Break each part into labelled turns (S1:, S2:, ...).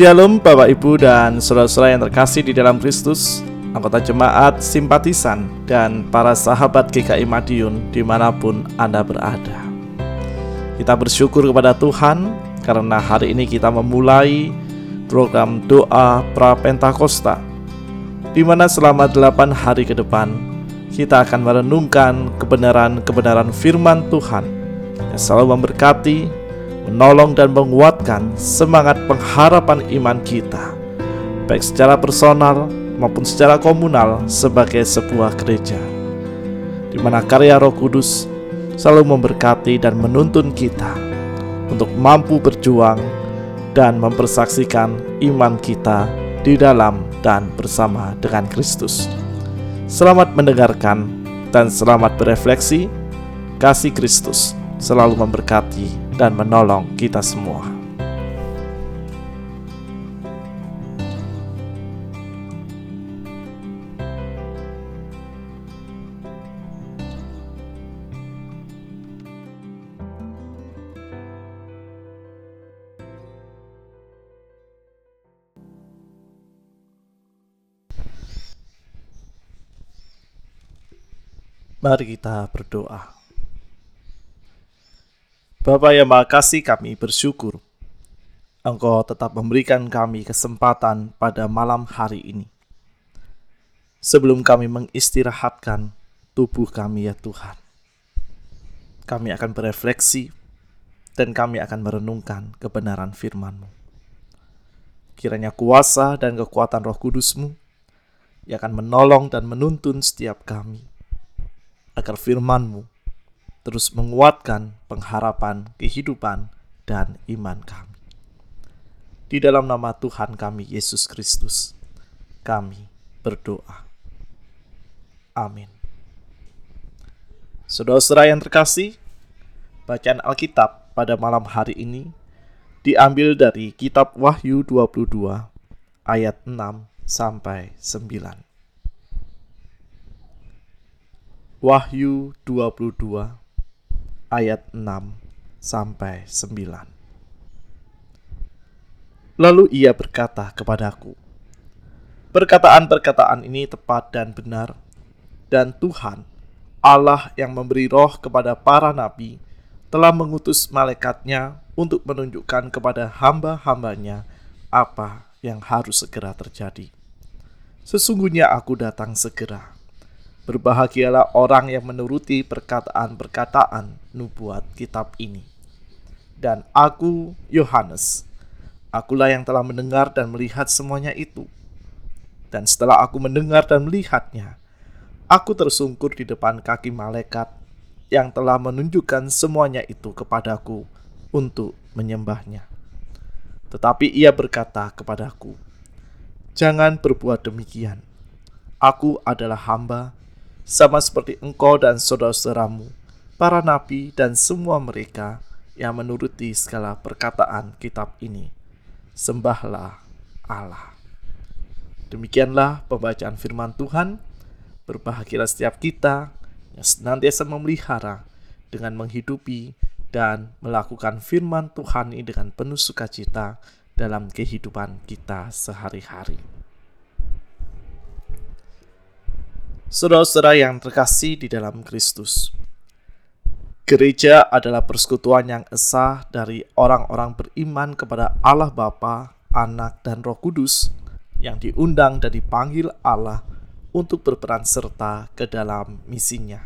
S1: Shalom Bapak Ibu dan saudara-saudara yang terkasih di dalam Kristus Anggota jemaat, simpatisan, dan para sahabat GKI Madiun di mana pun Anda berada. Kita bersyukur kepada Tuhan karena hari ini kita memulai program doa pra Pentakosta di mana selama 8 hari ke depan kita akan merenungkan kebenaran-kebenaran firman Tuhan yang selalu memberkati, menolong dan menguatkan semangat pengharapan iman kita, baik secara personal maupun secara komunal sebagai sebuah gereja, di mana karya Roh Kudus selalu memberkati dan menuntun kita untuk mampu berjuang dan mempersaksikan iman kita di dalam dan bersama dengan Kristus. Selamat mendengarkan dan selamat berefleksi. Kasih Kristus selalu memberkati dan menolong kita semua. Mari kita berdoa. Bapa yang Maha Kasih kami bersyukur Engkau tetap memberikan kami kesempatan pada malam hari ini. Sebelum kami mengistirahatkan tubuh kami ya Tuhan. Kami akan berefleksi dan kami akan merenungkan kebenaran firman-Mu. Kiranya kuasa dan kekuatan roh kudus-Mu yang akan menolong dan menuntun setiap kami agar firman-Mu terus menguatkan pengharapan kehidupan dan iman kami. Di dalam nama Tuhan kami Yesus Kristus, kami berdoa. Amin. Saudara-saudara yang terkasih, bacaan Alkitab pada malam hari ini diambil dari kitab Wahyu 22 ayat 6 sampai 9. Wahyu 22 ayat 6 sampai 9. Lalu ia berkata kepadaku, Perkataan-perkataan ini tepat dan benar, dan Tuhan, Allah yang memberi roh kepada para nabi, telah mengutus malaikatnya untuk menunjukkan kepada hamba-hambanya apa yang harus segera terjadi. Sesungguhnya aku datang segera Berbahagialah orang yang menuruti perkataan-perkataan nubuat kitab ini. Dan aku, Yohanes, akulah yang telah mendengar dan melihat semuanya itu. Dan setelah aku mendengar dan melihatnya, aku tersungkur di depan kaki malaikat yang telah menunjukkan semuanya itu kepadaku untuk menyembahnya. Tetapi ia berkata kepadaku, Jangan berbuat demikian. Aku adalah hamba sama seperti engkau dan saudara-saudaramu, para nabi dan semua mereka yang menuruti segala perkataan kitab ini. Sembahlah Allah. Demikianlah pembacaan firman Tuhan. Berbahagialah setiap kita yang senantiasa memelihara dengan menghidupi dan melakukan firman Tuhan ini dengan penuh sukacita dalam kehidupan kita sehari-hari. Saudara-saudara yang terkasih di dalam Kristus, gereja adalah persekutuan yang esa dari orang-orang beriman kepada Allah Bapa, Anak, dan Roh Kudus yang diundang dan dipanggil Allah untuk berperan serta ke dalam misinya.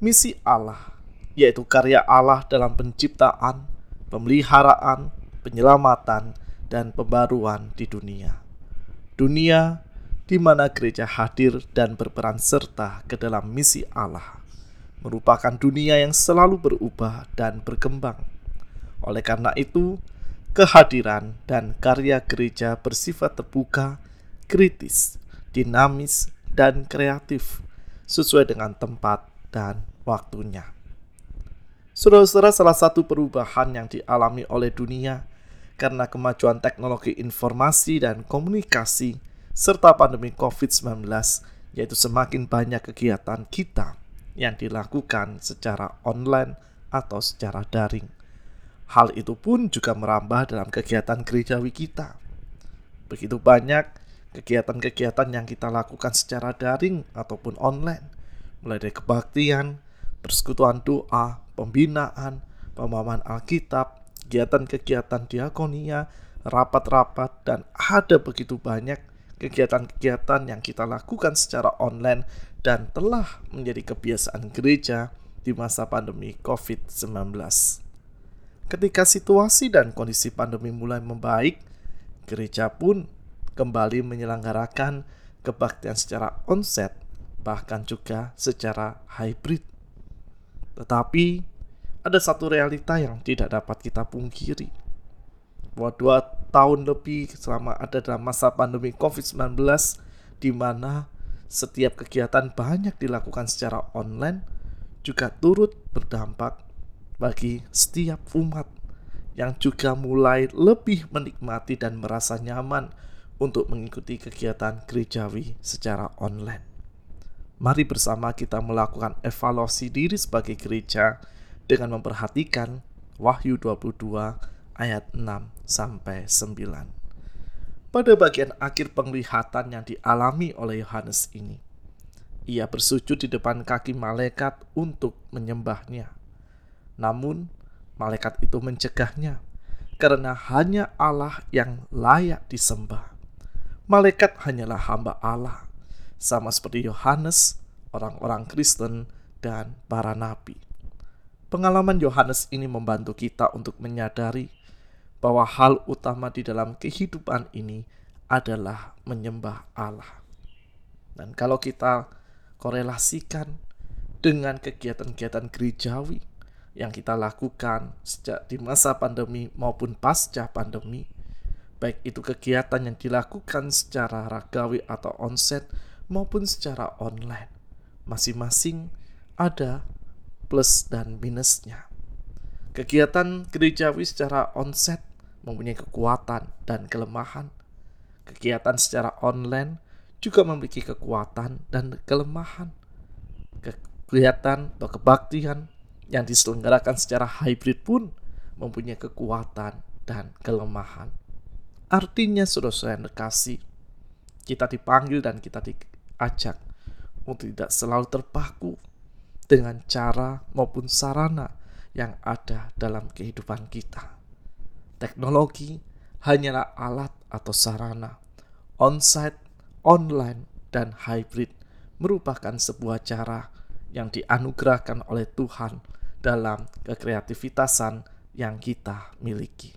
S1: Misi Allah yaitu karya Allah dalam penciptaan, pemeliharaan, penyelamatan, dan pembaruan di dunia. Dunia di mana gereja hadir dan berperan serta ke dalam misi Allah, merupakan dunia yang selalu berubah dan berkembang. Oleh karena itu, kehadiran dan karya gereja bersifat terbuka, kritis, dinamis, dan kreatif sesuai dengan tempat dan waktunya. Saudara-saudara, salah satu perubahan yang dialami oleh dunia karena kemajuan teknologi informasi dan komunikasi serta pandemi COVID-19, yaitu semakin banyak kegiatan kita yang dilakukan secara online atau secara daring. Hal itu pun juga merambah dalam kegiatan gerejawi kita. Begitu banyak kegiatan-kegiatan yang kita lakukan secara daring ataupun online, mulai dari kebaktian, persekutuan doa, pembinaan, pemahaman Alkitab, kegiatan-kegiatan diakonia, rapat-rapat, dan ada begitu banyak kegiatan-kegiatan yang kita lakukan secara online dan telah menjadi kebiasaan gereja di masa pandemi COVID-19. Ketika situasi dan kondisi pandemi mulai membaik, gereja pun kembali menyelenggarakan kebaktian secara onset, bahkan juga secara hybrid. Tetapi ada satu realita yang tidak dapat kita pungkiri. Bahwa tahun lebih selama ada dalam masa pandemi COVID-19, di mana setiap kegiatan banyak dilakukan secara online, juga turut berdampak bagi setiap umat yang juga mulai lebih menikmati dan merasa nyaman untuk mengikuti kegiatan gerejawi secara online. Mari bersama kita melakukan evaluasi diri sebagai gereja dengan memperhatikan Wahyu 22 ayat 6 sampai 9. Pada bagian akhir penglihatan yang dialami oleh Yohanes ini, ia bersujud di depan kaki malaikat untuk menyembahnya. Namun, malaikat itu mencegahnya karena hanya Allah yang layak disembah. Malaikat hanyalah hamba Allah, sama seperti Yohanes, orang-orang Kristen, dan para nabi. Pengalaman Yohanes ini membantu kita untuk menyadari bahwa hal utama di dalam kehidupan ini adalah menyembah Allah. Dan kalau kita korelasikan dengan kegiatan-kegiatan gerejawi, yang kita lakukan sejak di masa pandemi maupun pasca pandemi, baik itu kegiatan yang dilakukan secara ragawi atau onset maupun secara online, masing-masing ada plus dan minusnya. Kegiatan gerejawi secara onset mempunyai kekuatan dan kelemahan. Kegiatan secara online juga memiliki kekuatan dan kelemahan. Kegiatan atau kebaktian yang diselenggarakan secara hybrid pun mempunyai kekuatan dan kelemahan. Artinya saudara yang kita dipanggil dan kita diajak untuk tidak selalu terpaku dengan cara maupun sarana yang ada dalam kehidupan kita. Teknologi hanyalah alat atau sarana. Onsite, online, dan hybrid merupakan sebuah cara yang dianugerahkan oleh Tuhan dalam kekreativitasan yang kita miliki.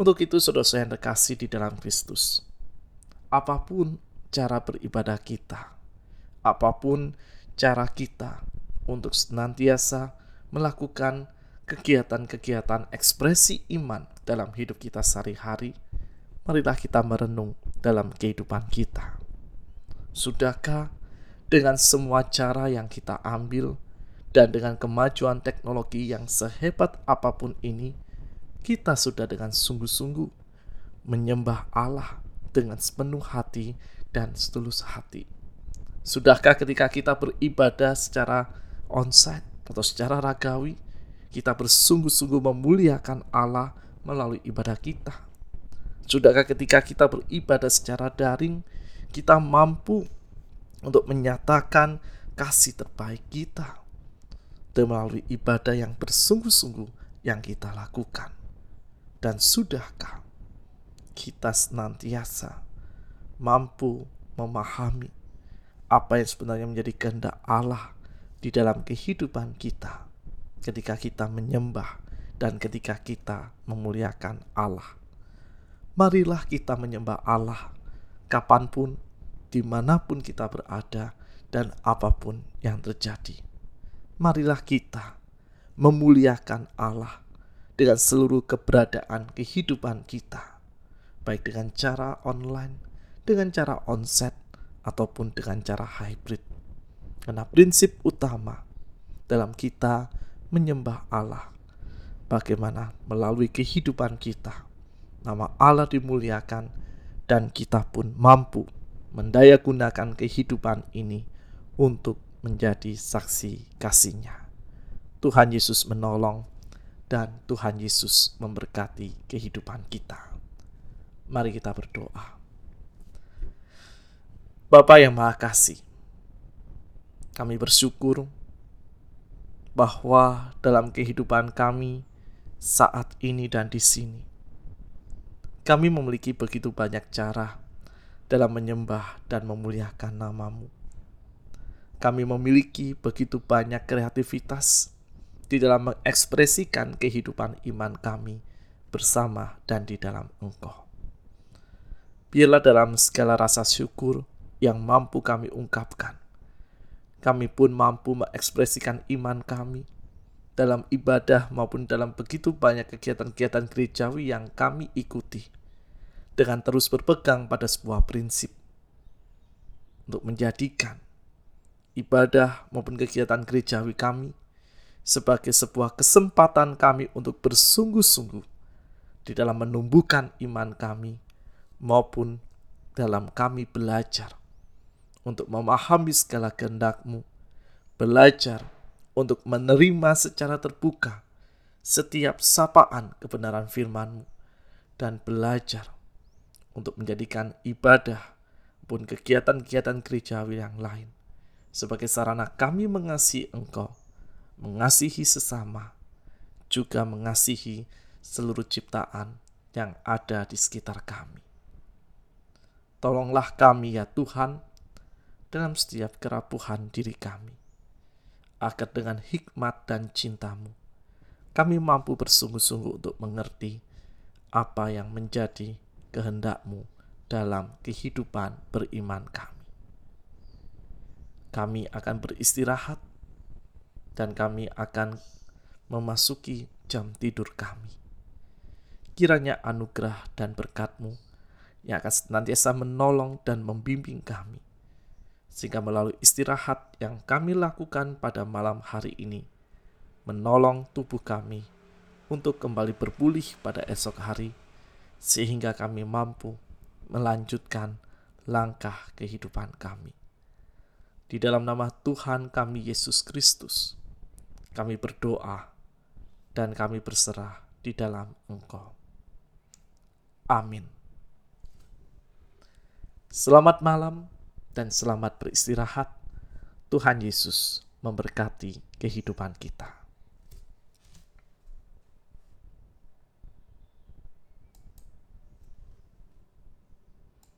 S1: Untuk itu, saudara yang terkasih di dalam Kristus, apa pun cara beribadah kita, apa pun cara kita untuk senantiasa melakukan kegiatan-kegiatan ekspresi iman dalam hidup kita sehari-hari, marilah kita merenung dalam kehidupan kita. Sudahkah dengan semua cara yang kita ambil, dan dengan kemajuan teknologi yang sehebat apa pun ini, kita sudah dengan sungguh-sungguh menyembah Allah dengan sepenuh hati dan setulus hati. Sudahkah ketika kita beribadah secara onsite atau secara ragawi, kita bersungguh-sungguh memuliakan Allah melalui ibadah kita? Sudahkah ketika kita beribadah secara daring, kita mampu untuk menyatakan kasih terbaik kita dan melalui ibadah yang bersungguh-sungguh yang kita lakukan. Dan sudahkah kita senantiasa mampu memahami apa yang sebenarnya menjadi kehendak Allah di dalam kehidupan kita ketika kita menyembah dan ketika kita memuliakan Allah. Marilah kita menyembah Allah kapan pun, di mana pun kita berada, dan apa pun yang terjadi marilah kita memuliakan Allah dengan seluruh keberadaan kehidupan kita, baik dengan cara online, dengan cara onset, ataupun dengan cara hybrid. Karena prinsip utama dalam kita menyembah Allah, bagaimana melalui kehidupan kita, nama Allah dimuliakan, dan kita pun mampu mendayagunakan kehidupan ini untuk menjadi saksi kasihnya. Tuhan Yesus menolong. dan Tuhan Yesus memberkati kehidupan kita. Mari kita berdoa. Bapa yang Maha Kasih, kami bersyukur bahwa dalam kehidupan kami saat ini dan di sini, kami memiliki begitu banyak cara dalam menyembah dan memuliakan namamu. Kami memiliki begitu banyak kreativitas di dalam mengekspresikan kehidupan iman kami bersama dan di dalam Engkau. Biarlah dalam segala rasa syukur yang mampu kami ungkapkan, kami pun mampu mengekspresikan iman kami dalam ibadah maupun dalam begitu banyak kegiatan-kegiatan gerejawi yang kami ikuti dengan terus berpegang pada sebuah prinsip untuk menjadikan ibadah maupun kegiatan gerejawi kami sebagai sebuah kesempatan kami untuk bersungguh-sungguh di dalam menumbuhkan iman kami maupun dalam kami belajar untuk memahami segala kehendakmu, belajar untuk menerima secara terbuka setiap sapaan kebenaran firmanmu, dan belajar untuk menjadikan ibadah pun kegiatan-kegiatan gerejawi yang lain. Sebagai sarana kami mengasihi Engkau mengasihi sesama, juga mengasihi seluruh ciptaan yang ada di sekitar kami. Tolonglah kami ya Tuhan dalam setiap kerapuhan diri kami, agar dengan hikmat dan cintamu, kami mampu bersungguh-sungguh untuk mengerti apa yang menjadi kehendakmu dalam kehidupan beriman kami. Kami akan beristirahat dan kami akan memasuki jam tidur kami. Kiranya anugerah dan berkatmu yang akan senantiasa menolong dan membimbing kami, sehingga melalui istirahat yang kami lakukan pada malam hari ini, menolong tubuh kami untuk kembali berpulih pada esok hari, sehingga kami mampu melanjutkan langkah kehidupan kami. Di dalam nama Tuhan kami Yesus Kristus, kami berdoa dan kami berserah di dalam Engkau. Amin. Selamat malam dan selamat beristirahat. Tuhan Yesus memberkati kehidupan kita.